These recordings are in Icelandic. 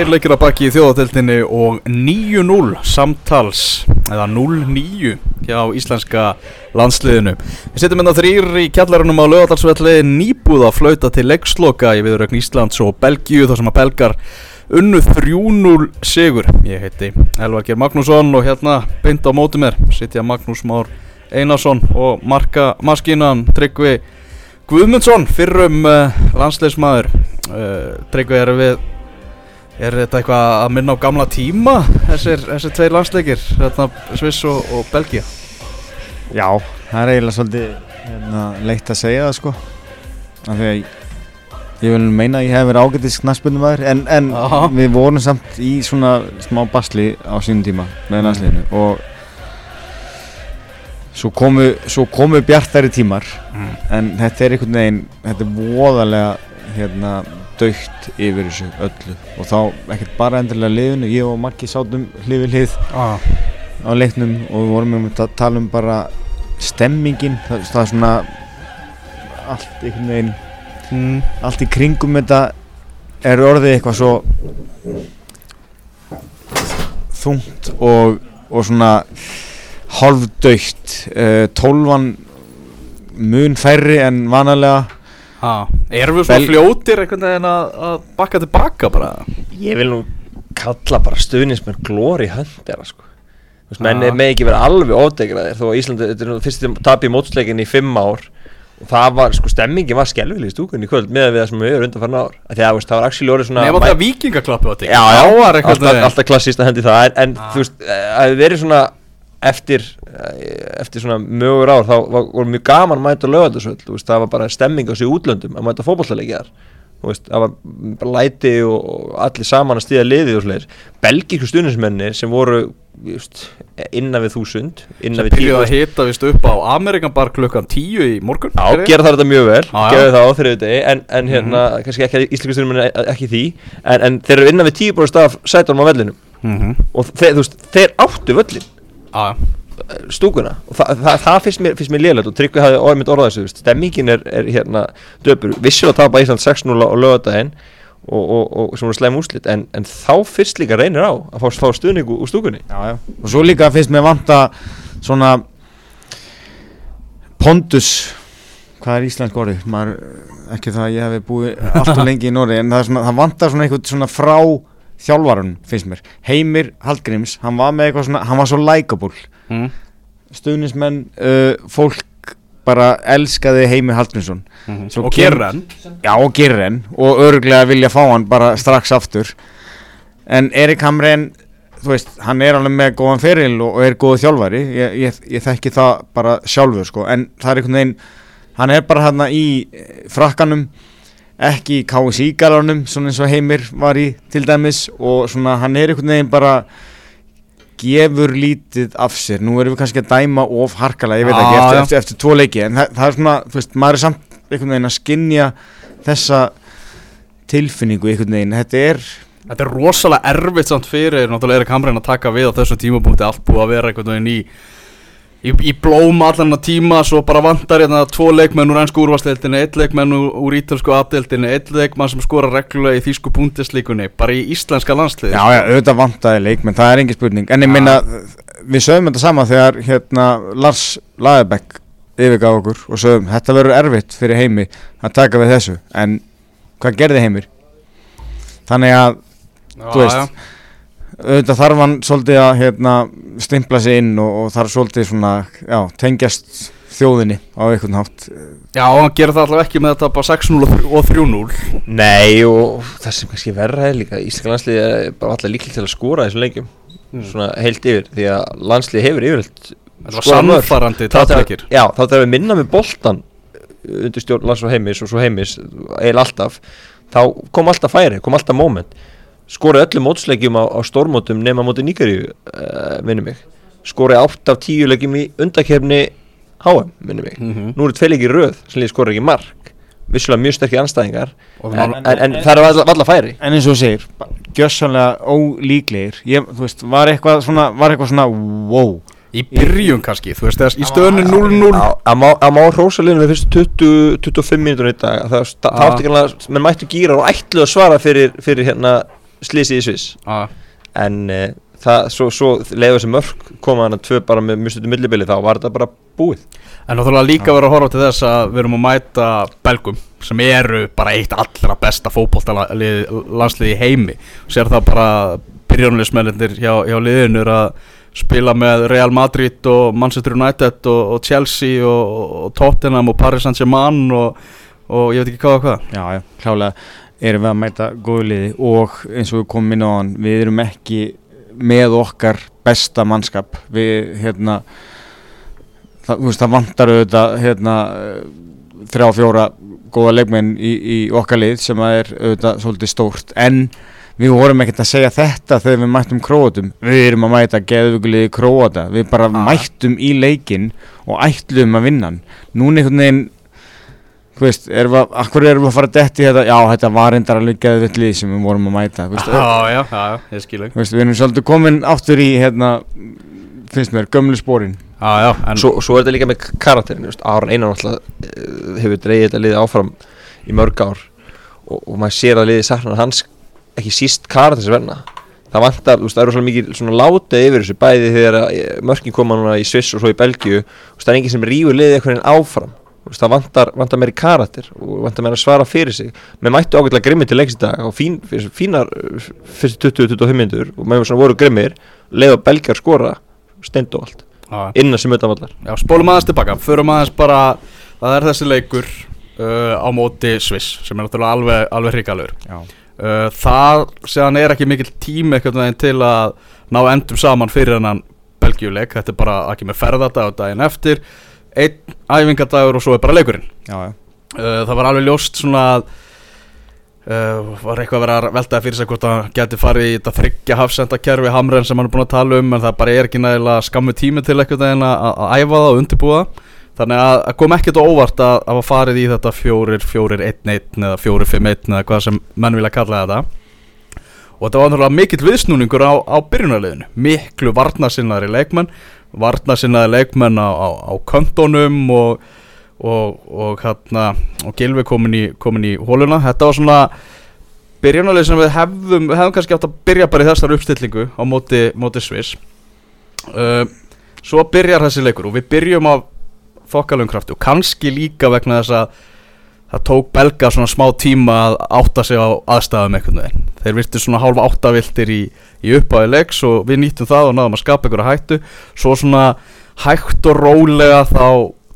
Tveir leikir að baki í þjóðateltinni og 9-0 samtals eða 0-9 hjá íslenska landsliðinu. Við setjum á þrýr í kjallarunum á lögadalsvelli nýbúð að flauta til leiksloka í viðrögn Íslands og Belgíu þar sem að belgar unnu 3-0 sigur. Ég heiti Elvar Geir Magnússon og hérna beint á móti mér sitja Magnús Már Einarsson og marka maskinan Tryggvi Guðmundsson fyrrum uh, landsleismadur uh, Tryggvi er við er þetta eitthvað að minna á gamla tíma þessir, þessir tveir landsleikir hérna, Sviss og, og Belgia Já, það er eiginlega svolítið hérna, leitt að segja það sko. Af því að ég vil meina að ég hef verið ágættis knaspundum aður en, en við vorum samt í svona smá basli á sínum tíma með landsliðinu og svo komu, svo komu bjartari tímar. Mm. en þetta er einhvern veginn þetta er voðalega hérna dögt yfir þessu öllu og þá ekkert bara endilega liðinu ég og Maggi sátum hlið við hlið ah. á leiknum og við vorum um að tala um bara stemmingin það, það er svona allt einhvern veginn mm. allt í kringum þetta er orðið eitthvað svo þungt og, og svona hálfdaukt uh, tólvan mun færri en vanalega. Erum við svona Bel- fljótir einhvern veginn að, að bakka tilbaka bara? Ég vil nú kalla bara stuðnismenn glóri höndera sko. Þú veist, menn er með ekki verið alveg ofdegraðir þó að Íslandi, þetta er nú fyrst tap í mótsleikin í fimm ár. Og það var, sko, stemmingin var skelvileg í stúkunni í kvöld með við það sem við erum undan farin ár. Af því að, það var actually orðið svona Nefn að það vikingaklappi á þetta Já, já, var alltaf, alltaf klassíst að hendi það. En, en þú veist, eh, að við verið svona eftir, eh, eftir svona mögur ár þá var, var mjög gaman að mæta lögaldasöld, það var bara stemming á sig útlöndum að mæta veist, það var bara læti og, allir saman að stíða liðið og slegir belgíku stuðnismenni sem voru just, innan við þúsund innan sem tíu byrjuði að hita vist upp á Amerikan bar klukkan 10 í morgun Já, gera það þetta mjög vel, gera það á þriðu degi en, en hérna, kannski ekki íslensku stundum ekki því, en, en þeir eru innan við tíu búin staf sætunum á vellinum. Mhm. og þeir, þú veist, þeir áttu völlin Já. stúkuna. Og það, það, það finnst mér, finnst mér lélægt og Tryggvi hafði orðið mitt orðað þessu, stemmingin er, er hérna döpur, vissilega tapa Ísland 6-0 á lögadaginn og, og, og sem voru slæm úslit, en, en þá fyrst líka reynir á að fá, fá stuðningu úr stúkunni. Já, já. og svo líka finnst mér vanta svona pondus hvað er íslensk Maður, ekki það að ég hef búið alltaf lengi í Nóri en það, er svona, það vantar svona eitthvað svona frá þjálfarun finnst mér. Heimir Hallgríms, hann var með eitthvað svona hann var svo likeable. Mm. stuðnismenn, uh, fólk bara elskaði Heimir Hallgrímsson. Mhm. Svo Og hann já og Girren og örglega vilja fá hann bara strax aftur. En Erik Hamren þú veist, hann er alveg með góðan feril og, og er góð þjálfari. Ég, ég, ég þekki það bara sjálfur sko. En það er einhvern veginn hann er bara hann í eh, frakkanum ekki í KSI-galanum svona eins og Heimir var í til dæmis og svona hann er einhvern veginn bara gefur lítið af sér nú erum við kannski að dæma of harkalega ég veit ekki, eftir, já. eftir, eftir tvo leiki en það, það er svona, þú veist, maður er samt einhvern veginn að skinja þessa tilfinningu einhvern veginn þetta er, Þetta er rosalega erfitt samt fyrir náttúrulega Erik Hamren að taka við á þessum tímapunkti allt búið að vera einhvern veginn í í, í blóm allan að tíma svo bara vantar hérna tvo leikmenn úr ennsku úrvarsleildinni eitt leikmenn úr, ítölsku aðdeildinni eitt leikmann sem skora reglulega í þýsku búndislíkunni bara í íslenska landslið já já, auðvitað vantaði leikmenn það er engin spurning, en ég Já. minna við sögum þetta sama þegar hérna Lars Lagerbäck yfirgaf okkur og sögum, þetta verður erfitt fyrir heimi að taka við þessu, en hvað gerði heimir? Þannig að þú veist, auðvitað þarf hann svolítið að hérna, stimpla sig inn og, og þarf svolítið svona, já, tengjast þjóðinni á einhvern hátt. Já, hann gerir það allavega ekki með að tapa 6-0 og þr- og 3-0 Nei og það sem kannski verra er líka Íslenska landslið er bara alltaf líklega til að skora í þessum leikjum. Svona heilt yfir því að landslið hefur yfirleitt Þetta var þegar- tapleikir. Já, þá þegar við minna með boltan undir stjórn lands og heimis og svo heimis eiginlega alltaf. Þá kom alltaf færi, kom alltaf moment skorið öllum mótsleikjum á, á stórmótum nema móti Níkaríu, uh, minnum mig. Skorið 8 af 10 leikjum í undakefni HM, minnum mig. Mhm. nú eru tvei leikir röð sem liði skorið ekki mark. Vissulega mjög sterkir anstæðingar en, mál- en, en það er valla, valla færi. En eins og þú segir, gjössanlega ólíklegir. Ég, Þú veist, var eitthvað svona, var eitthvað svona wow. Í byrjun kannski, þú veist, þess, í stöðunni 0-0 Á- að má, hrósalinu við fyrstu 20, 25 mínútur í dag. Það, átti ekki að menn mættu gýra og ætlu að svara fyrir, fyrir hérna slísi í Sviss. Já, en uh, það, svo, svo leiði þessi mörk koma hann að tvö bara með mjög stundum millibili þá var þetta bara búið. En náttúrulega líka verið að horfa til þess að við erum að mæta belgum sem eru bara eitt allra besta fótboltalandslið í heimi. Sér það bara byrjónulegismennir hjá, hjá liðinu er að spila með Real Madrid og Manchester United og, og Chelsea og, og Tottenham og Paris Saint-Germain og, og ég veit ekki hvað og hvað. Já, já, klálega erum við að mæta góðu liði og eins og við komum inn á hann við erum ekki með okkar besta mannskap. Við hérna það, veist, það vantar auðvitað hérna þrjá fjóra góða leikmenn í, í okkar lið sem að er auðvitað svolítið stórt. En við vorum ekkert að segja þetta þegar við mættum króatum. Við erum að mæta geðvíkuliði króata. Við bara Ah. mættum í leikin og ætluðum að vinna núna einhvern veginn þú veist, erum við, akkur erum við að fara að detti þetta, já, þetta var reyndar alveg geðvillið sem við vorum að mæta, þú veist, Já, já, já, ég skil ekki þú veist, við erum svolítið komin aftur í, hérna, finnst mér, gömlu spórin. Já, já, en svo, svo er þetta líka með karakterin just, Aron Einar náttúrulega eh, hefur dreigið þetta liði áfram í mörg ár og, og maður sér að liði saknar hans ekki síst karakteris verna það vantar, þú veist, það eru svona mikið svona látið yfir þessu bæði þegar eh, mörkin koma núna í Sviss og svo í Belgíu. Og það er enginn sem rífur liðið eitthvað áfram. Þú veist, það vantar, vantar meiri karakter og vantar meira að svara fyrir sig. Með mættu ágætlega grimmir til leiks í dag og fín, fínar fyrstu 20-25 minnur og með svona voru grimmir leið og belgar skora steind og allt já, innan sem utanvallar já, spólum aðeins tilbaka Förum aðeins bara, það er þessi leikur uh, á móti Sviss sem er náttúrulega alveg, alveg hrikalur Já. uh, Það séðan er ekki mikill tími til að ná endum saman fyrir hennan Belgíuleik. Þetta er bara ekki með ferðardag og daginn eftir Einn æfingadagur og svo er bara leikurinn Já, já. uh, Það var alveg ljóst svona að uh, var eitthvað að vera að veltaði fyrir sig hvort að geti farið í þetta þryggja hafsendakerfi Hamren sem hann er búin að tala um en það bara er ekki nægilega skammu tími til eitthvað en að, að æfa það og undirbúa það. þannig að, að kom ekkert óvart að, að hafa farið í þetta fjórir, fjórir, einn, einn eða fjórir, fimm, einn eða hvað sem menn vilja kalla þetta og þetta var náttúrulega mikill viðsnúningur á, á byrjunarliðinu miklu varnasinnaðri leikmenn varnasinnaðri leikmenn á, á, á köntunum og og, og hérna og Gilvi komin í, komin í hóluna þetta var svona byrjunarlið sem við hefðum, hefðum kannski átt að byrja bara í þessar uppstillingu á móti, móti Sviss. Uh, svo byrjar þessi leikur og við byrjum á þokkalum krafti og kannski líka vegna þess að það tók belga svona smá tíma að átta sig á aðstæðum einhvern veginn. Þeir virtu svona hálfa áttaviltir í, í uppáði leiks og við nýttum það og náðum að skapa einhverja hættu. Svo svona hægt og rólega þá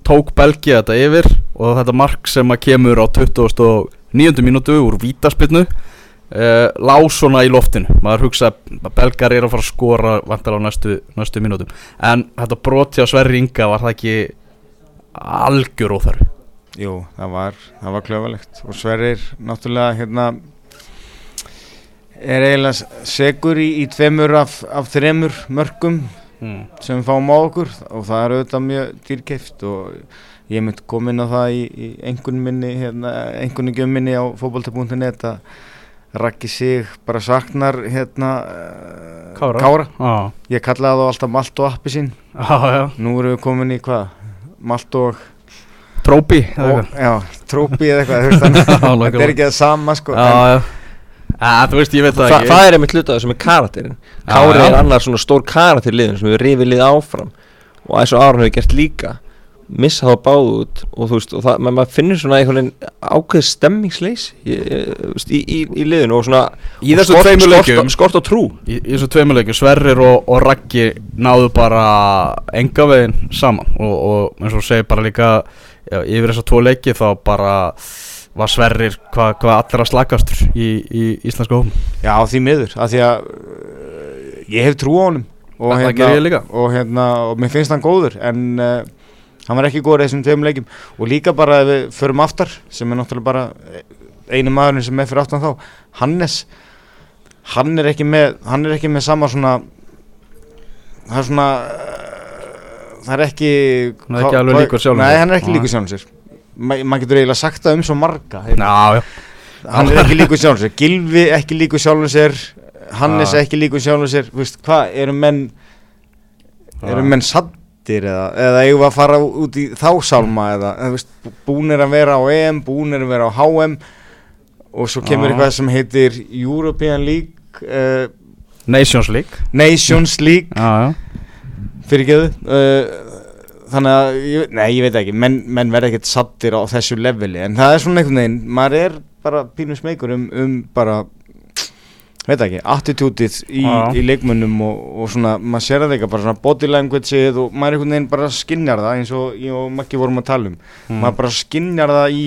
tók Belgia þetta yfir og þetta mark sem að kemur á 29. mínútu úr vítaspinnu uh, lá svona í loftinu. Maður hugsa að belgar er að fara að skora vantar á næstu, næstu mínútum. En þetta brot hjá Sverri Inga var það ekki algjör óþarf Jú, það var, það var klöfalegt og Sverrir náttúrulega hérna er eiginlega segur í, í tveimur af, af þremur mörgum mm. sem fáum á okkur og það er auðvitað mjög dýrkeift og ég mynd komin á það í, í einhvern minni, hérna, einhvern gjöf minni á fótbolta.net að Raggi sig bara saknar hérna eh, Kára. Kára. Já, Ég kallaði þá alltaf Malt og Appi sín já, já Nú erum við komin í hvað? Malt og, Trópi og Já, trópi eða eitthvað Þetta er ekki það sama sko Já, þú veist, ég veit það Þa, ekki. það er einmitt hluta sem er karakterin Kári er annar svona stór karakter liðin sem við rifið lið áfram. Og og Aron hefur gert líka. Missa það báð út og þú veist og það, maður finnur svona einhvern veginn ákveð stemmingsleis í, í, í, í liðinu og svona Í og skort- tveimur skort- leikjum- skort á trú. Í, í þessu tveimuleikum, Sverrir og, og Raggi náðu bara enga veginn saman. Og, og eins og þú segir bara líka já, yfir þessa tvo leiki þá bara var Sverrir hvað hva allra slakastur í, í íslenska hófum Já, því miður, af því að uh, ég hef trú á honum og, líka. og, hérna, og mér finnst hann góður en uh, hann var ekki góður þessum tveim leikjum. Og líka bara ef við förum aftar sem er náttúrulega bara einu maðurinn sem er fyrir aftan þá Hannes. Hann er ekki með er ekki með sama svona það er svona það er ekki Hann er ekki alveg líkur sjálfum Nei, sér. hann er ekki Nei. líkur sjálfum sér. Ma, maður getur eiginlega sagt það um svo marga hérna. Já, já. Hann er ekki líkur sjálfum sér. Gilvi ekki líkur sjálfum sér. Hannes ekki líkur sjálfum sér. Hvað, eru menn eru menn saddir eða, eða eigum við að fara út í þá sálma eða, eða veist, búnir að vera á EM búnir að vera á HM og svo kemur eitthvað sem heitir European League uh, Nations League. Nations League. Já, já fyrirgeðu uh, þannig að, ég, nei ég veit ekki menn, menn verða ekkert sattir á þessu leveli en það er svona einhvern veginn, maður er bara pínum smeykur um, um bara veit ekki, attitútið í, í leikmönnum og, og svona, maður sér það ekki bara svona body languageið og maður einhvern veginn bara skinjar það eins og ég og Maggi vorum að tala um Mm. maður bara skinjar það í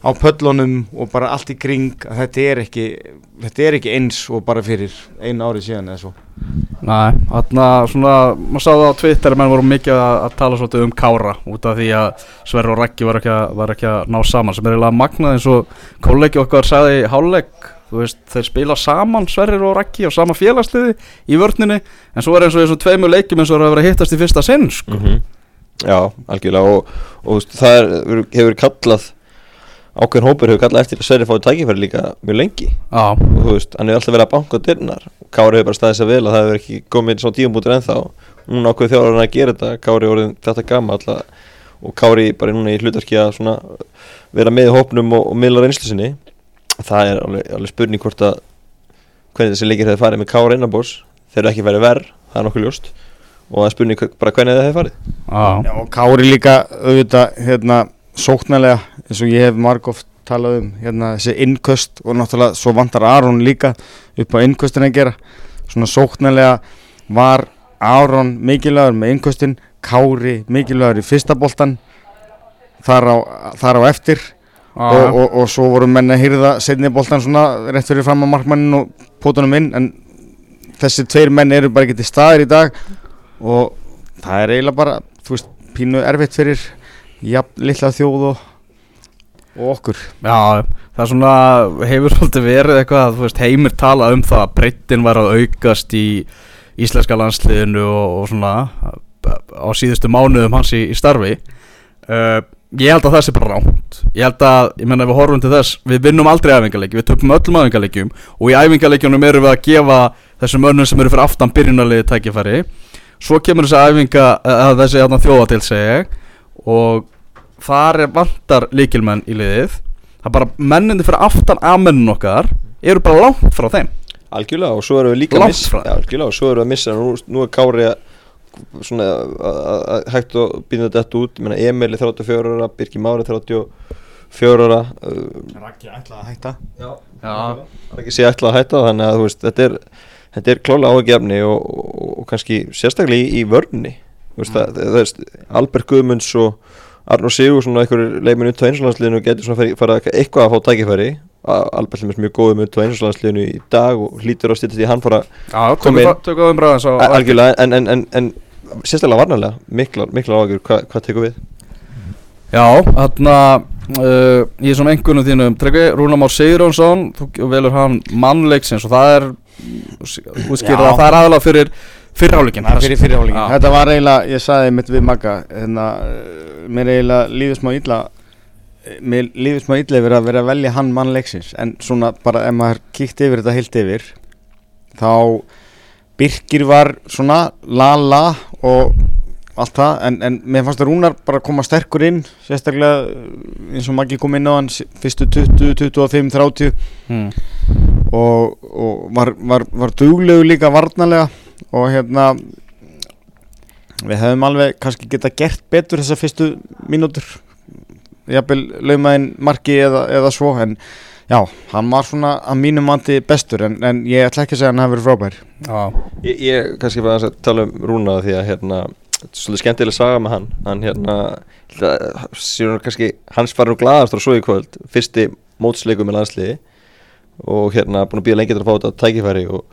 á pöllunum og bara allt í kring að þetta er ekki þetta er ekki eins og bara fyrir einu ári síðan eða svo Nei, þarna svona, maður sá það á Twitter að menn voru mikið að, að tala svolítið um Kára út af því að Sverri og Raggi var ekki, var ekki að ná saman sem er eiginlega magnað eins og kollegi okkar sagði í hálfleik þú veist, þeir spila saman Sverri og Raggi á sama félagsliði í vörninni en svo er eins og þessum tveimur leikjum eins og það er að vera hittast í fyrsta sinn sko. Mhm. Já, algjörlega og, og það er, hefur kallað ákveðin hópur hefur kallað eftir að Sverri fái tækifæri líka mjög lengi. Já, og þú veist, hann hefur alltaf verið að banka dyrnar. Kári hefur bara staðið sér vel að það hefur ekki komið svona tíumbútur ennþá. Núna ákveð þjálfur að gera þetta. Kári orðin þetta gama alltaf og Kári bara núna í hlutarki að svona vera með í hópnum og, og miðla reynslu sinni. Það er alveg, alveg spurning hvort að hvernig þessi leikir hefur farið með Kári innanbors þeir eru ekki verið verð, það er nokkuð ljóst. Og það er spurning bara hvernig það hefur farið. Já, Já, og Kári líka auðvitað hérna sóknarlega eins og ég hef margóft talað um hérna þessi innköst og náttúrulega svo vantar Aron líka upp á innköstin að gera. Svona sóknarlega var Aron mikilvægur með innköstin Kári mikilvægur í fyrsta boltan þar á, þar á eftir. Já, og, og, og svo voru menn að hýrða setni boltan svona rétt fyrir fram á markmannin og pótunum inn en þessi tveir menn eru bara ekki til staðir í dag og það er eiginlega bara þú veist, pínu erfitt fyrir jafn litla þjóð og, og okkur. Já, það er svona, hefur svolítið verið eitthvað, þú veist, heimir talað um það að breyttin var að aukast í íslenska landsliðinu og, og svona á síðustu mánuðum hans í, í starfi. Uh, Ég held að það sé bara ránt Ég held að, ég menna ef við horfum til þess Við vinnum aldrei æfingarleiki, við tökum öllum æfingarleikjum Og í æfingarleikjunum erum við að gefa Þessum önnum sem eru fyrir aftan byrjunarliði tækifæri. Svo kemur þessi æfinga að Þessi þarna þjóðatil segi ég Og þar er vantar líkilmenn í liðið. Það er bara mennindi fyrir aftan amennun okkar Eru bara langt frá þeim. Algjörlega og svo erum við líka að. Já, Algjörlega og svo erum við að missa Nú, nú er Kári að svona að- að- að hægt að býna þetta út. Ég meina, Emil er 34 ára, Birki Mári 34 ára uh, Raggi ætlaði að hætta. Já, Já. það er ekki sé ætla að hætta þannig að þú veist, þetta er, þetta er klálega áhugjefni og, og, og kannski sérstaklega í, í vörnni þú veist, það, það er Albert Guðmunds og Arnur Sigursson og einhverju leikminn út á einslandsliðinu getur svona farið fara eitthvað að fá tækifæri Albert er mjög góðum út á einslandsliðinu í dag og hlýtur að stýta því að hann fara Já, Kom tökum inn. á algjörlega en, en, en, en sérstaklega varnarlega miklar, miklar áhugjur, Hva, hvað tekur við? Já, þarna uh, í svona engunum þínum Tryggvi, Rúnar Már Sigurjónsson þú velur hann mannleiksins og það er útskýrða Já. að það er aðalega fyrir fyrirháleikin fyrir Já. Þetta var eiginlega, ég saði mitt við Magga hérna, mér eiginlega líður smá illa mér líður smá illa yfir að vera að velja hann mann leiksins en svona bara ef maður kíkt yfir þetta heilt yfir þá Birkir var svona la la og allt það en, en mér fannst að Rúnar bara koma sterkur inn sérstaklega eh, eins og Maggi kom inn á hann fyrstu 20, 25, 30 mm. og, og var, var, var duglegu líka varnarlega og hérna við hefum alveg kannski geta gert betur þessar fyrstu mínútur. Jafnvel laumaðinn marki eða, eða svo en já, hann var svona að mínum mandi bestur en, en ég ætla ekki að segja hann hafi verið frábær. Já, Ég, ég kannski bara að tala um Rúna því að hérna þetta er svolítið skemmtileg saga með hann. Hann hérna síðan kannski hans var nú glaðast og svo í kvöld fyrsti mótsleiku með landsliði og hérna búin að býja lengi til að fá þetta tækifæri og,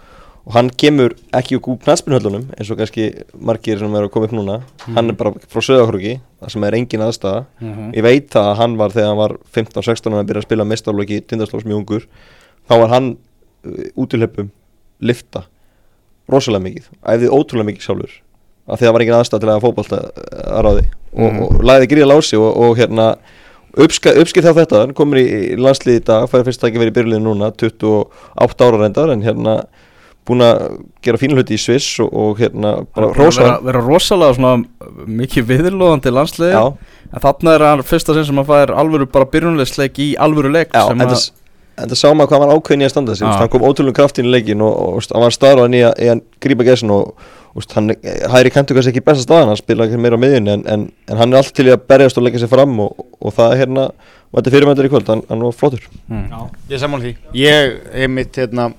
og hann kemur ekki úr gúb knastbyrnhöllunum eins og kannski margir sem eru að koma upp núna. Hann er bara frá söðakrúki það sem er engin aðstæða Mhm. ég veit það að hann var þegar hann var 15-16 og að byrja að spila mestarlóki tindastlós mjög ungur. Þá var hann uh, útileppum lifta rosalega mikið, æfði ótrúlega mikið sjálfur af því að það var engin aðstæð til að fótbolta að ráði. Og, Mhm. og lagði gríða lási og, og hérna uppskilt þá þetta, hann komur í, í landslið í dag, fær fyrst ekki verið í byrjulegin núna 28 ára reyndar en hérna búin að gera fína hluti í Sviss og, og hérna bara rosa vera, vera rosalega svona mikið viðlóðandi landsliði. Já, en þarna er hann fyrsta sinn sem hann fær alvöru bara byrjunlegsleik í alvöru leik já, sem þetta, að, en það sá maður hvað var ákveðin í að standa sig, hann kom ótrúlega kraft inn í leikin og, og, og hann var staðráðan í, að- í að grípa gæsin og, hann hæri kantu kannski ekki besta staðan, hann spila ekki meira á miðjunni en, en, en hann er allt til í að berjast og leggja sig fram og, og það er hérna, og þetta er fyrirmæntur í kvöld, hann, hann var flottur. Já, ég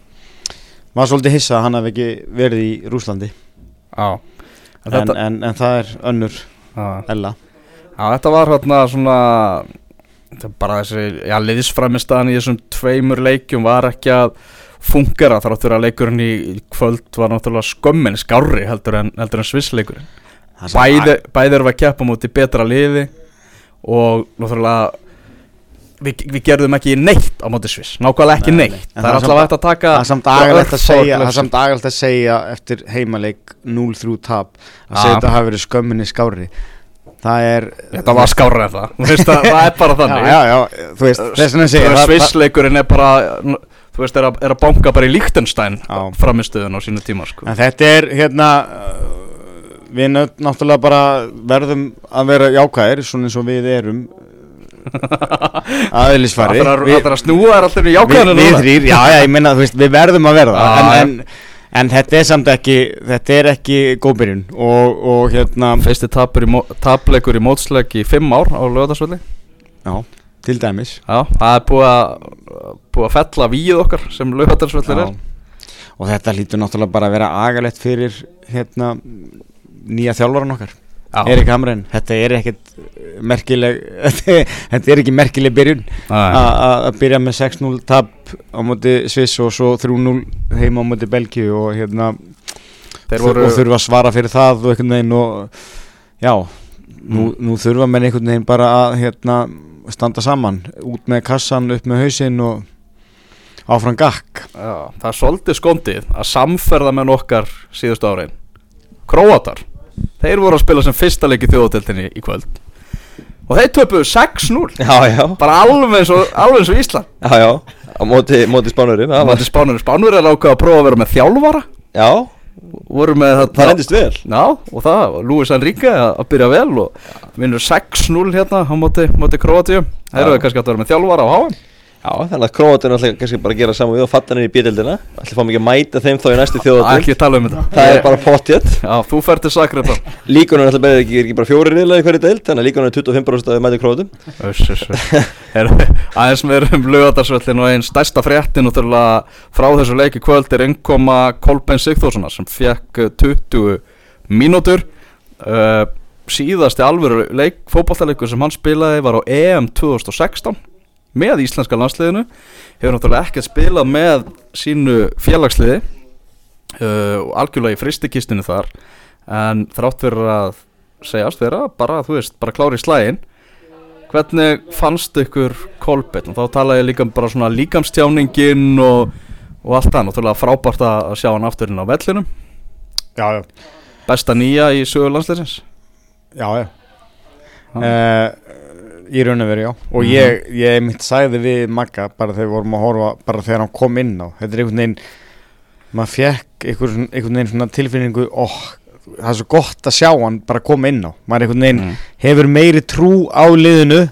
var svolítið hissa að hann hafi ekki verið í Rúslandi En en, þetta, en, en það er önnur já, Ella. Já, þetta var hérna svona bara þessi, já, liðsframistaðan í þessum tveimur leikjum var ekki að fungera þráttur að leikurinn í kvöld var náttúrulega skömmin skárri heldur en, heldur en svissleikurinn Það sem bæði, bæði erum við að keppa múti betra liði og náttúrulega við, við gerðum ekki neitt á móti Sviss, nákvæmlega ekki Nei, neitt nei. Það það er alltaf hægt að taka Það er samt agalegt að segja Það er samt agalegt að segja eftir heimaleik 0-3 tap að Já. segja þetta hafi verið skömminni skári Það er þetta var skárri en það veist að, það er bara þannig Já, já, já, þú veist, það- Svissleikurinn er bara þú veist, er að, er að banka bara í Liechtenstein Já. framistöðun á sínu tíma sko. En þetta er hérna Við náttúrulega bara verðum að vera jákvæðir Svona eins og við erum Aðeinsfari Það er að- snúa þær alltaf í við, jákvæðinu við þrýr, já, já, ég minna, við verðum að verða. Já, en, en, en þetta er samt ekki þetta er ekki góðbyrjun og, og hérna, Fyrsti tapleikur í mótsleik í fimm ár á lögadagsvelli já, til dæmis. Já, það er búið að búið að fella víð okkar sem lögadagsvellir er. Og þetta lítur náttúrulega bara að vera agalegt fyrir hérna nýja þjálfaran okkar. Erik Hamren, þetta er ekkert merkileg þetta er ekki merkileg byrjun. Nei. a- a- að byrja með 6-0 tap á móti Sviss og svo 3-0 heima á móti Belgíu og hérna Þeir voru og þurfa að svara fyrir það og einhvern veginn og já, nú, nú þurfa menn einhvern veginn bara að hérna, standa saman, út með kassan upp með hausinn og áfram gakk. Já, það er svolítið skondið að samferða með okkar síðustu árein Króatar Þeir voru að spila sem fyrsta leik í þjóðateltinni í kvöld. Og þeir töpuðu 6-0 Já, já, Bara alveg eins og, alveg eins og Ísland. Já, já, á móti, móti spánurum Það var spánur Spánur er ákveð að prófa að vera með þjálfara. Já, Voru með það þetta reyndist vel. Já, og það, Lúis Enrique að að byrja vel og vinnur 6-0 hérna á móti, móti Króatíu. Þeir eru kannski að vera með þjálfara á HM Já, þannig að Króatin ætla kannski bara að gera saman við og fatta henni í bídeldina ætla fá mikið að mæta þeim þá í næstu þjóðatild Ekki tala um þetta. Það er bara pottjett Já, þú fer til þá. Líkunum ætla bara ekki, ekki bara fjóri riðlega í hverju deild Þannig að líkunum er 25% að við mætum Króatum. Öss, öss, Aðeins með um lögadagsvöllin og einn stærsta fréttin frá þessu leiki kvöld er innkoma Kolbein Sigþórssonar sem fekk eh, 20 mínútur. Uh, síðasti alvöru leik, fótballtaleikur sem hann spilaði var á EM 2016 með íslenska landsliðinu hefur náttúrulega ekkert spilað með sínu félagsliði uh, og algjörlega í fristikistinu þar en þrátt fyrir að segjast vera bara, þú veist, bara klári í slægin Hvernig fannst ykkur Kolbeinn? Og þá tala ég líka um bara svona líkamstjáningin og, og allt það Náttúrulega frábært að að sjá hann afturinn á vellinum já, já, Besta nýja í sögur landsleisins já, já. Já. Uh, í raun og veru já og Mhm. ég, ég mitt sagði við Magga bara þegar við vorum að horfa bara þegar hann kom inn á þetta er einhvern veginn maður fekk einhvern, einhvern veginn svona tilfinningu óh, það er svo gott að sjá hann bara koma inn á maður einhvern veginn Mm. hefur meiri trú á liðinu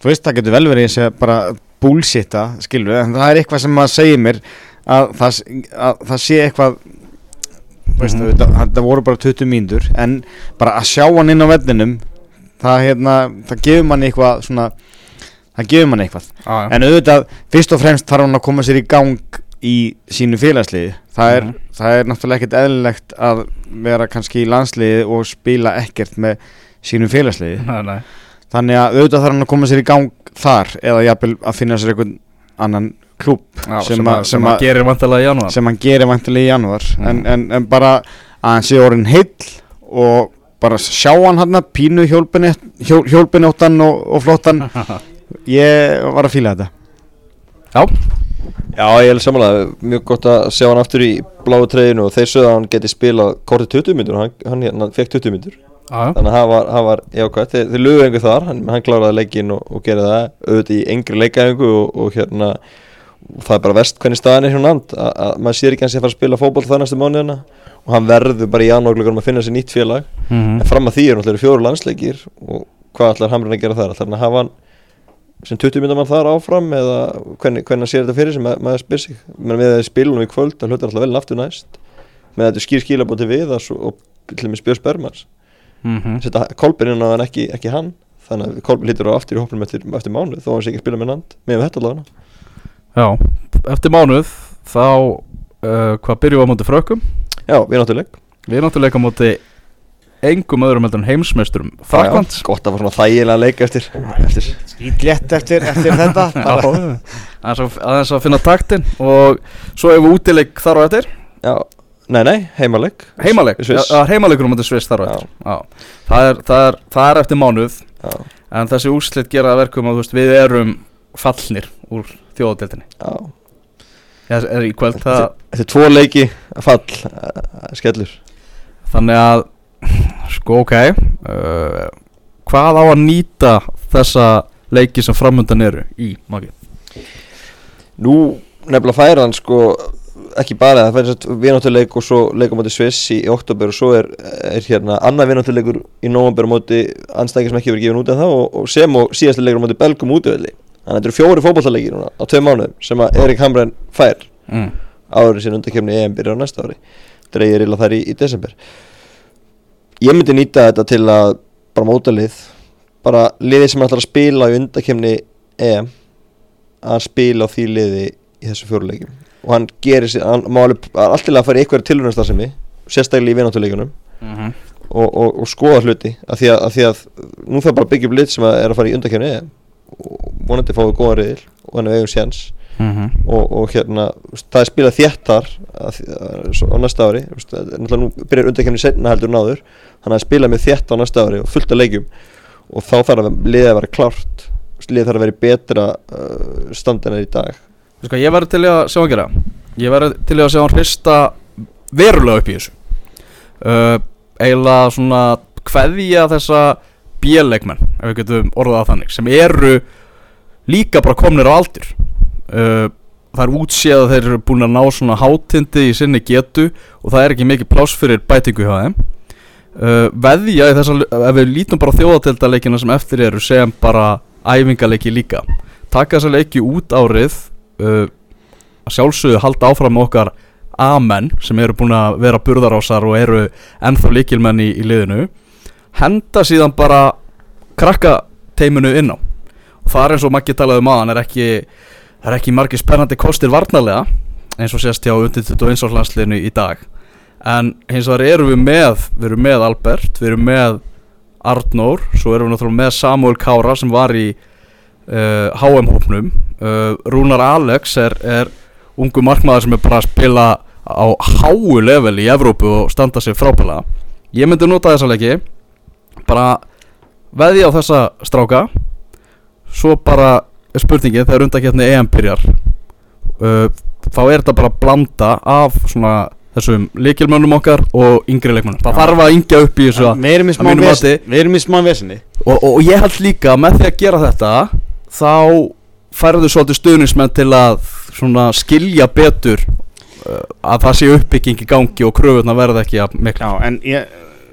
þú veist það getur vel verið að segja bara bullshitta skilur við en það er eitthvað sem maður segir mér að það, að það sé eitthvað þú veist, Mhm. það, það voru bara 20 mínútur en bara að sjá hann inn á vellinum það, hérna, það gefur manni eitthvað svona, það gefur manni eitthvað Já, já. en auðvitað, fyrst og fremst þarf hann að koma sér í gang í sínu félagsliði það er, Mhm. það er náttúrulega ekkert eðlilegt að vera kannski í landsliði og spila ekkert með sínu félagsliði Nei, nei. þannig að auðvitað þarf hann að koma sér í gang þar eða jafnvel að finna sér einhvern annan klúb Já, sem, sem, sem að gerir vantilega í janúar sem hann gerir vantilega í janúar Mhm. en, en, en bara að hann sé orðin heill og bara sjá hann hann pínu hjólpinóttan hjól, og, og flottan. Ég var að fíla þetta. Já, Já, ég er samanlega, mjög gott að sjá hann aftur í bláu treyðinu og þeir sögðu að hann geti spilað kortið 20 myndur og hann, hann hérna fekk 20 myndur þannig að hann var, hann var jákvæmt, þeir, þeir lugu einhver þar. Hann, hann kláraði leikin og, og gerði það auðvitað í engri leikaðingu og, og hérna og það er bara verst hvernig staðan er hérna land. Að, að maður sér ekki hans að fara að spila fótboll það næstu mánuðina. Og hann verður bara í janúarglögunum að finna sér nýtt félag Mhm. en fram að því er náttúrulega fjóru landsleikir og hvað ætlar Hamrin að gera þar? Ætlar hann að hafa hann sem 20 myndar mann þar áfram eða hvernig, hvernig sér þetta fyrir sem ma maður spyr sig. Menn við að spilunum í kvöld það hlutar alltaf vel aftur næst. Með þetta skýr skilabóti við og til og með spjör spörmars mm -hmm. setja Kolbin inn á en ekki, ekki hann. Þannig að Kolbin lítur á aftur í hópnum eftir, eftir mánuð þó hann sé ekki spila með nand með þetta allavega. Já, eftir mánuð þá uh, hvað byrjum við á móti frökkum? Já, við náttúrulega Við erum náttúrulega á móti engum öðrum heldur en heimsmeisturum Frakland Gott að fara svona þægilega leik eftir, eftir. Skýtlétt eftir, eftir þetta. Bara. aðeins að finna taktin og svo hefur við útileik þar á eftir. Já, nei nei, heimaleik. Heimaleik, Sviss. ja, heimaleikur á móti Sviss þar á eftir. Já. Það, er, það, er, það er eftir mánuð Já, en þessi úrslit gera það verkum að þú veist, við erum fallnir úr þjóðadeildinni. Já. Það er í kvöld það Eftir tvo leiki að fall uh, skellur. Þannig að sko ok uh, hvað á að nýta þessa leiki sem framöndan eru í magi Nú nefnilega færa hann sko ekki bara það færa vináttuleik og svo leikum móti Sviss í, oktober og svo er, er hérna annar vináttuleikur í nóvambur móti anstækir sem ekki verið gefin út en það og, og sem og síðasti leikur móti Belgum útöðli þannig að þetta eru fjóri fótballaleiki núna á tvei mánuðum sem að Erik Hamren fær mm. árið sín undarkefni EM byrjar á næsta ári. Dreigir illa þar í, í desember ég myndi nýta þetta til að bara móta lið. Bara liðið sem ætlar að spila í undarkefni EM að spila á því liði í þessu fjóruleikum og hann gerir sér, hann má alveg alltaf að fara í eitthvað tilhörnastarsemi sérstaklega í vináttuleikunum Mm -hmm. og, og, og skoða hluti af því að, að því að nú þarf bara að byggja upp lið sem er að fara í undarkefni EM. Og vonandi fáið góða riðil og hann er vegum séns. Mm og, og hérna það er spilað þéttar á næsta ári. Náttúrulega nú byrjar undarkemni setna heldur en áður þannig að spila með þétt á næsta ári og fullt af leikjum. Og þá þarf að liðið að vera klárt. Liðið þarf að vera betra uh, stand en er í dag. Sko, ég verður til að sjá hann gera. Ég verður til að sjá hann hrista verulega upp í þessu. Uh, Eiginlega svona kveðja þessa bíleikmenn ef við getum orðað að þannig sem eru líka bara komnir á aldur. Uh, Það er útséð að þeir eru búin að ná svona hátindi í sinni getu og það er ekki mikið pláss fyrir bætingu hjá þeim uh, Veðja í þessa, ef við lítum bara á þjóðatildaleikina sem eftir eru sem bara æfingaleiki líka. Taka þessa leiki út árið uh, að sjálfsögðu halda áfram okkar amen sem eru búin að vera burðarásar og eru ennþá líkilmenn í, í liðinu. Henda síðan bara krakka teiminu inn á. Og það er eins og Maggi talaði um ekki, það er ekki margir spennandi kostir varnarlega eins og sést hjá undir 21 árslandsliðinu í dag en hins vegar erum við með við erum með Albert, við erum með Arnór, svo erum við náttúrulega með Samuel Kára sem var í uh, HM-hópnum uh, Rúnar Alex er, er ungu markmaður sem er bara að spila á háu level í Evrópu og standa sig frábælega ég myndi nota þessa leiki bara veðja á þessa stráka. Svo bara spurningin þegar undakefni EM byrjar uh, þá er þetta bara blanda af svona þessum leikilmönnum okkar og yngri leikmönnum. Það þarf að yngja upp í þessu að- Við erum í að smá vesinni og, og, og ég held líka að með því að gera þetta þá færðu svolítið stuðnismenn til að svona skilja betur uh, að það sé uppbygging í gangi og kröfurna verða ekki að miklu Já, en ég,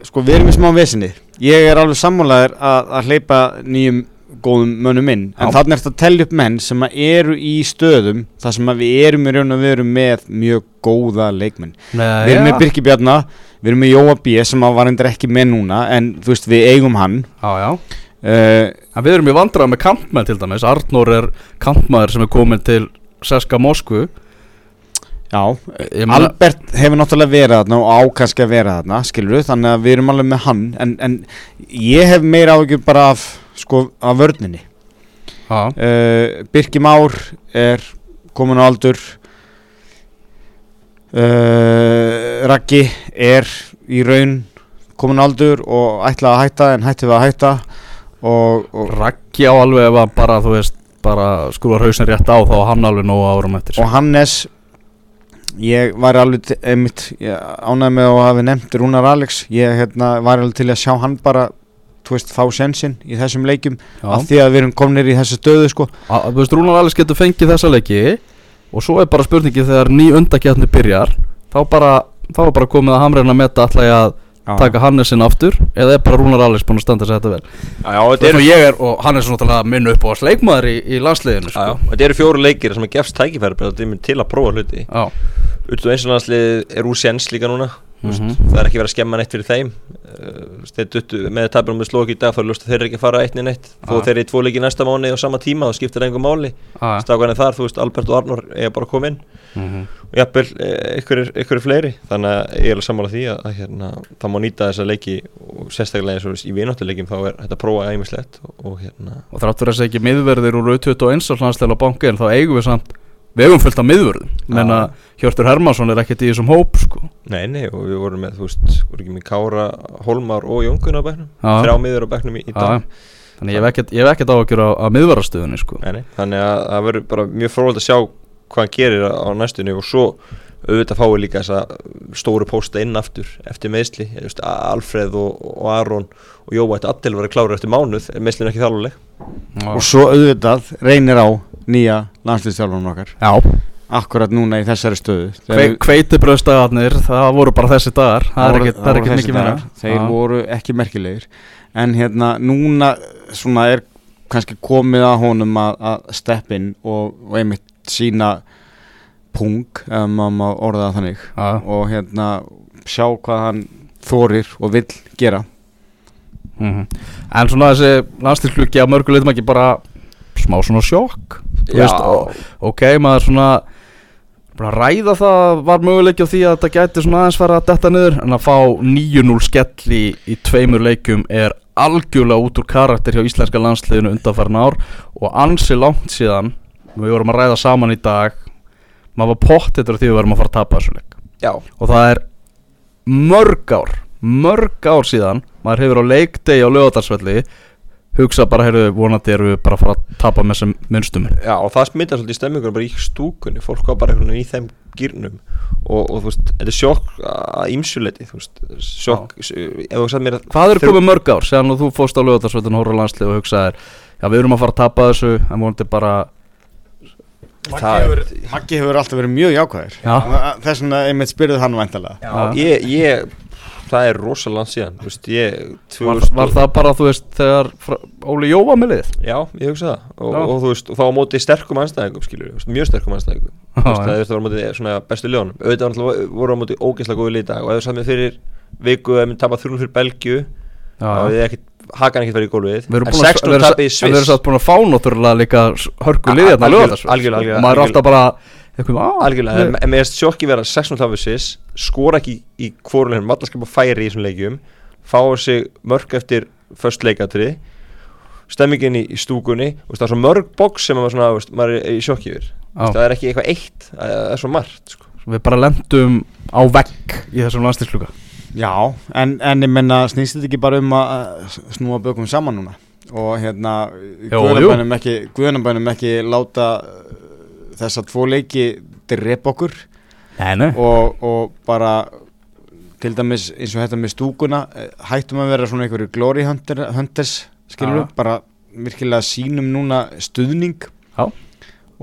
sko, við erum í smá vesinni Ég er alveg sammálaður að, að hleypa nýjum góðum mönnum inn. En Já. þannig er þetta að tellja upp menn sem eru í stöðum þar sem við erum í raun og veru með mjög góða leikmenn. Nei, Við erum með Birki Bjarna, við erum með Jóa B sem var endur ekki með núna En þú veist, við eigum hann. Já, já. Uh, En við erum í vandrað með kampmenn til dæmis. Arnór er kampmaður sem er komin til Seska Moskvu. Já, meina- Albert hefur náttúrulega verið þarna og á kannski að vera þarna, skilur við, þannig að við erum alveg með hann, en, en ég hef meira áhyggjur bara af, sko, af vörninni. Uh, Birki Már er komin á aldur, uh, Raggi er í raun komin á aldur og ætlaði að hætta en hætti við að hætta. Og, og, Raggi á alveg að bara, þú veist bara skrúar hausin rétt á þá hann alveg nógu árum eftir. Og Hannes ég var alveg ánægði með að hafi nefnt Rúnar Alex. Ég hérna, var alveg til að sjá hann bara veist, fá sensin í þessum leikjum Já. af því að við erum komnir í þessu stöðu sko. Þú veist, Rúnar Alex getur fengið þessa leiki og svo er bara spurningi þegar ný undakjarni byrjar þá bara, þá er bara komið að hamreina að metta alltaf að Já. taka Hannesinn aftur eða er bara Rúnar Alex búin að standa sér þetta vel Já, já, þetta Þetta er ég er og Hannes er náttúrulega minn upp á sleikmaður í, í landsliðinu Já, já, sko. þetta eru fjóru leikir sem er gefst tækifæri þetta til að prófa hluti Já. Utu einslandanslið er úr séns líka núna mm Mhm. Það er ekki verið að skemma neitt fyrir þeim uh, Þeir duttu með tapir með slók í dag er ljóst að þeir eru ekki að fara eitt niður neitt Þó Já. þeir eru í tvo leiki næsta mánu á sama tíma þá skiptir það einhver máli já. Stákan er þar, þú veist, Albert og Arnur eiga bara að koma inn Mhm. og jafnvel eh, ykkur, ykkur fleiri þannig að ég er alveg sammála því að, að hérna, það má nýta þessa leiki og sérstaklega eins og í vináttuleikim þá er þetta að prófa æmislegt og, og hérna og þráttur að segja miðverðir úr 21 og landsleila banki en þá eigum við samt við eigum fullt af miðverðum menna Hjörtur Hermansson er ekkert í þessum hóp sko. Nei, nei, og við vorum með, þú veist, vorum ekki með Kára, Holmar og Jónkun á bekknum Já. þrjá miður á bekknum í, í Já, dag þannig ég hef ekkert, ég hef ekkert áhyggjur á, á miðverðarstöðunni sko. nei, nei. Þannig að það verður bara mjög frólægt að sjá hvað hann gerir á, næstunni og svo auðvitað fáið líka þessa stóru pósta inn aftur eftir meðsli Alfreð og, og Aron og Jóa ætti allir að klára eftir mánuð er meðslin ekki þáluleg og svo auðvitað reynir á nýja landslýstjálfanum okkar. Já, akkurat núna í þessari stöðu. Kve, kveitibröðstagarnir það voru bara þessi dagar. Það ekkert, það er þessir mikið meira. þeir Já. voru ekki merkilegir. En hérna núna svona er kannski komið að honum að, að steppin og, og einmitt sína pung ef maður má orða það þannig. Já. og hérna sjá hvað hann þorir og vill gera. Mhm. En svona þessi að mörguleitum ekki bara smá svona sjokk veist, Ok, maður svona ræða það var möguleiki á því að þetta gæti svona aðeins fara að detta niður en að fá 9-0 skell í, í tveimur leikum er algjörlega út úr karakter hjá íslenska landsliðinu undanfærin ár og ansi langt síðan við vorum að ræða saman í dag maður var pottitur því við varum að fara að tapa þessu leik. Já, og það er mörg ár mörg ár síðan maður hefur á leikdegi á lögadagsvelli hugsa bara, heyrðu, vonandi erum við bara að fara að tapa með þessum munstum Já, og það smittar svolítið stemmingur bara í stúkunni, fólk var bara einhvern veginn í þeim gýrnum og, og þú veist, þetta er sjokk að ímsuleiti, þú veist, sjokk, ef þú sagði mér að Hvað eru komið mörg ár síðan og þú fóst á lögadagsvellin hóra landslið og hugsaðir já, við erum að fara að tapa þessu en vonandi bara það, Maggi hefur alltaf verið mjög jákvæður. Já. þess vegna einmitt spyrðið hann væntalega Já, ég, ég, það er rosalega síðan, veist, ég, var, 2000 var það bara, þú veist, þegar Óli Jó var með lið? Já, ég hugsa það. Og, og veist, og þá á móti sterkum anstæðingum skilur, mjög sterkum anstæðingum það er það var á móti bestu liðunum. Auðvitað voru á móti lið í dag. Og ef þú satt mér fyrir viku ef við tapað þrjum fyrir Belgju Já, þá hefði ekkit, hakan ekkert verið í gólfið. Við erum búin að 16 við erum tapið í sa- en við erum Sviss satt búin að fá náttúrulega líka hörku A- lið algjörlega, lögadagsvöll algjörlega, algjörlega, og maður er alltaf bara algjörlega, en, mér erst sjokki vera 16 tapið í Sviss skora ekki í hvorulegum mallaskapa færi í þessum leikjum fá sig mörg eftir först leikatrið stemmingin í, í stúkunni veist, það er svo mörg box sem maður, svona, þú veist, maður er í sjokki yfir. Það er ekki eitthvað eitt það er svo margt sko. við bara lendum á vegg í þessum landstilsluga Já, en, en ég menna snýst þetta ekki bara um að snúa bökum saman núna? Og hérna guðanabænum ekki, ekki láta þessa tvo leiki drepa okkur. Og, og bara til dæmis eins og þetta með stúkuna eh, hættum að vera svona einhverju glory hunter, hunters skilur bara virkilega sínum núna stuðning. Já.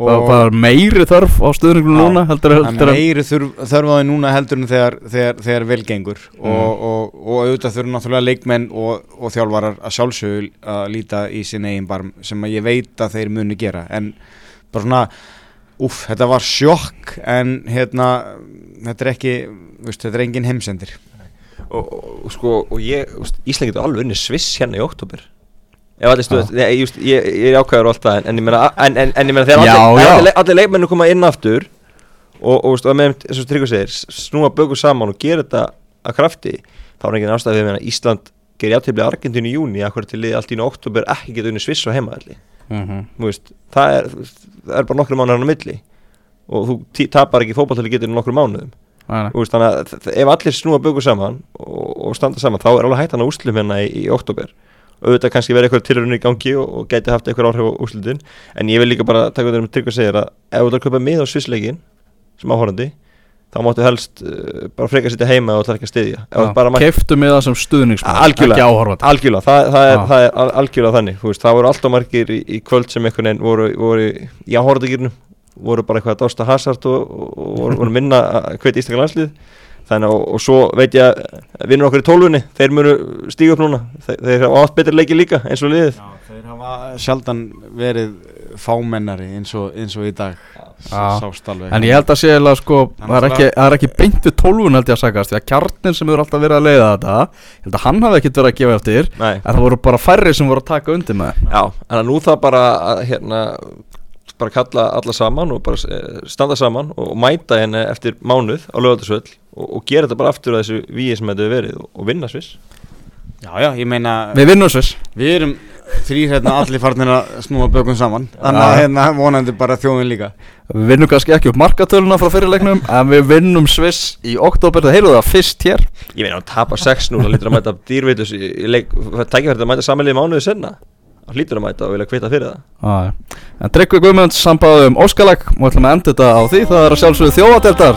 og Það er meiri þörf á stöðningunum Já. núna heldur, heldur meiri þurf, þörf á því núna heldur en þegar, þegar, þegar vel gengur. Mm. og, og, og auðvitað þurfum náttúrulega leikmenn og, og þjálfarar að sjálfsögul að líta í sin eigin barm sem að ég veit að þeir muni gera. En bara svona Úf, þetta var sjokk en hérna, þetta er ekki, veist, þetta er engin heimsendir. og, og, sko, og ég, Ísland getur alveg unni Sviss hérna í stöð, ég, ég, er ákvæður og allt það en, en ég meina, en, en, en ég meina þegar Já, allir, já. allir, allir leikmennu koma inn aftur og, og, veist, og með eins og Tryggva segir snúa bögu saman og gera þetta að krafti, þá er ekki ástæði við meina Ísland gerir játtifli Argentínu í júni akkur til liði allt í oktober ekki getur unni Sviss og heimaðalli Mhm. Þú veist, það er, það er bara nokkru mánuðar á milli. Og þú tapar ekki fótballtali getur nokkru mánuðum. Veist, þannig að ef allir snúa bögu saman og, og standa saman þá er alveg hættan á úslum hérna í, í oktober auðvitað kannski verið eitthvað tilrunni í gangi og, og geti haft eitthvað áhrif á úslutin en ég vil líka bara taka þetta um trygg að segja að ef þú ætlar að kaupa mið á svissleikin sem áhorandi þá máttu helst uh, bara freka sitja heima og það ekki að styðja Keiftu með það sem stuðningsmann Algjörlega. Algjörlega, það, það, er, það er al- algjörlega þannig þú veist, það voru alltaf margir í, í kvöld sem einhvern veginn voru, voru í áhorðagýrnum voru bara eitthvað að dásta hasart og, og, og voru, voru minna að hvetja íslenska landslið þannig að, og svo veit ég að vinnur okkur í tólfunni, þeir munu stíga upp núna, þeir, þeir hafa átt betri leiki líka eins og liðið. Já, þeir hafa sjaldan verið fámennari eins og, eins og í dag. Já. sást alveg. En ég held að sé eiginlega sko, það er ekki, það er ekki beint við tólfun held ég að sagast Því að kjarnin sem hefur alltaf verið að leiða þetta Ég held að hann hafi ekkert verið að gefa eftir Nei, En það voru bara færri sem voru að taka undir með já, en að nú það bara að hérna bara kalla alla saman og bara eh, standa saman og mæta henni eftir mánuð á lögatarsvöll og, og gera þetta bara aftur að þessu víi sem þetta hefur verið og, og vinna sviss. Já, já, ég meina Við vinnum sviss. Við erum þrýr hérna allir farnir að snúa bökum saman. Þannig að hérna vonandi bara þjóðin líka. Við vinnum kannski ekki upp markatöluna frá fyrirleiknum En við vinnum sviss í oktober Það það fyrst hér. Ég meina, hann tapar 6-0, hann lítur að mæta leik, tækifærið að mæta samanlið mánuði senna hann lítur að mæta og vilja kvita fyrir það. En Tryggvi Guðmunds sambáði um Óskalag Og ætlum að enda þetta á því. Það er að sjálfsögðu þjóðadeldar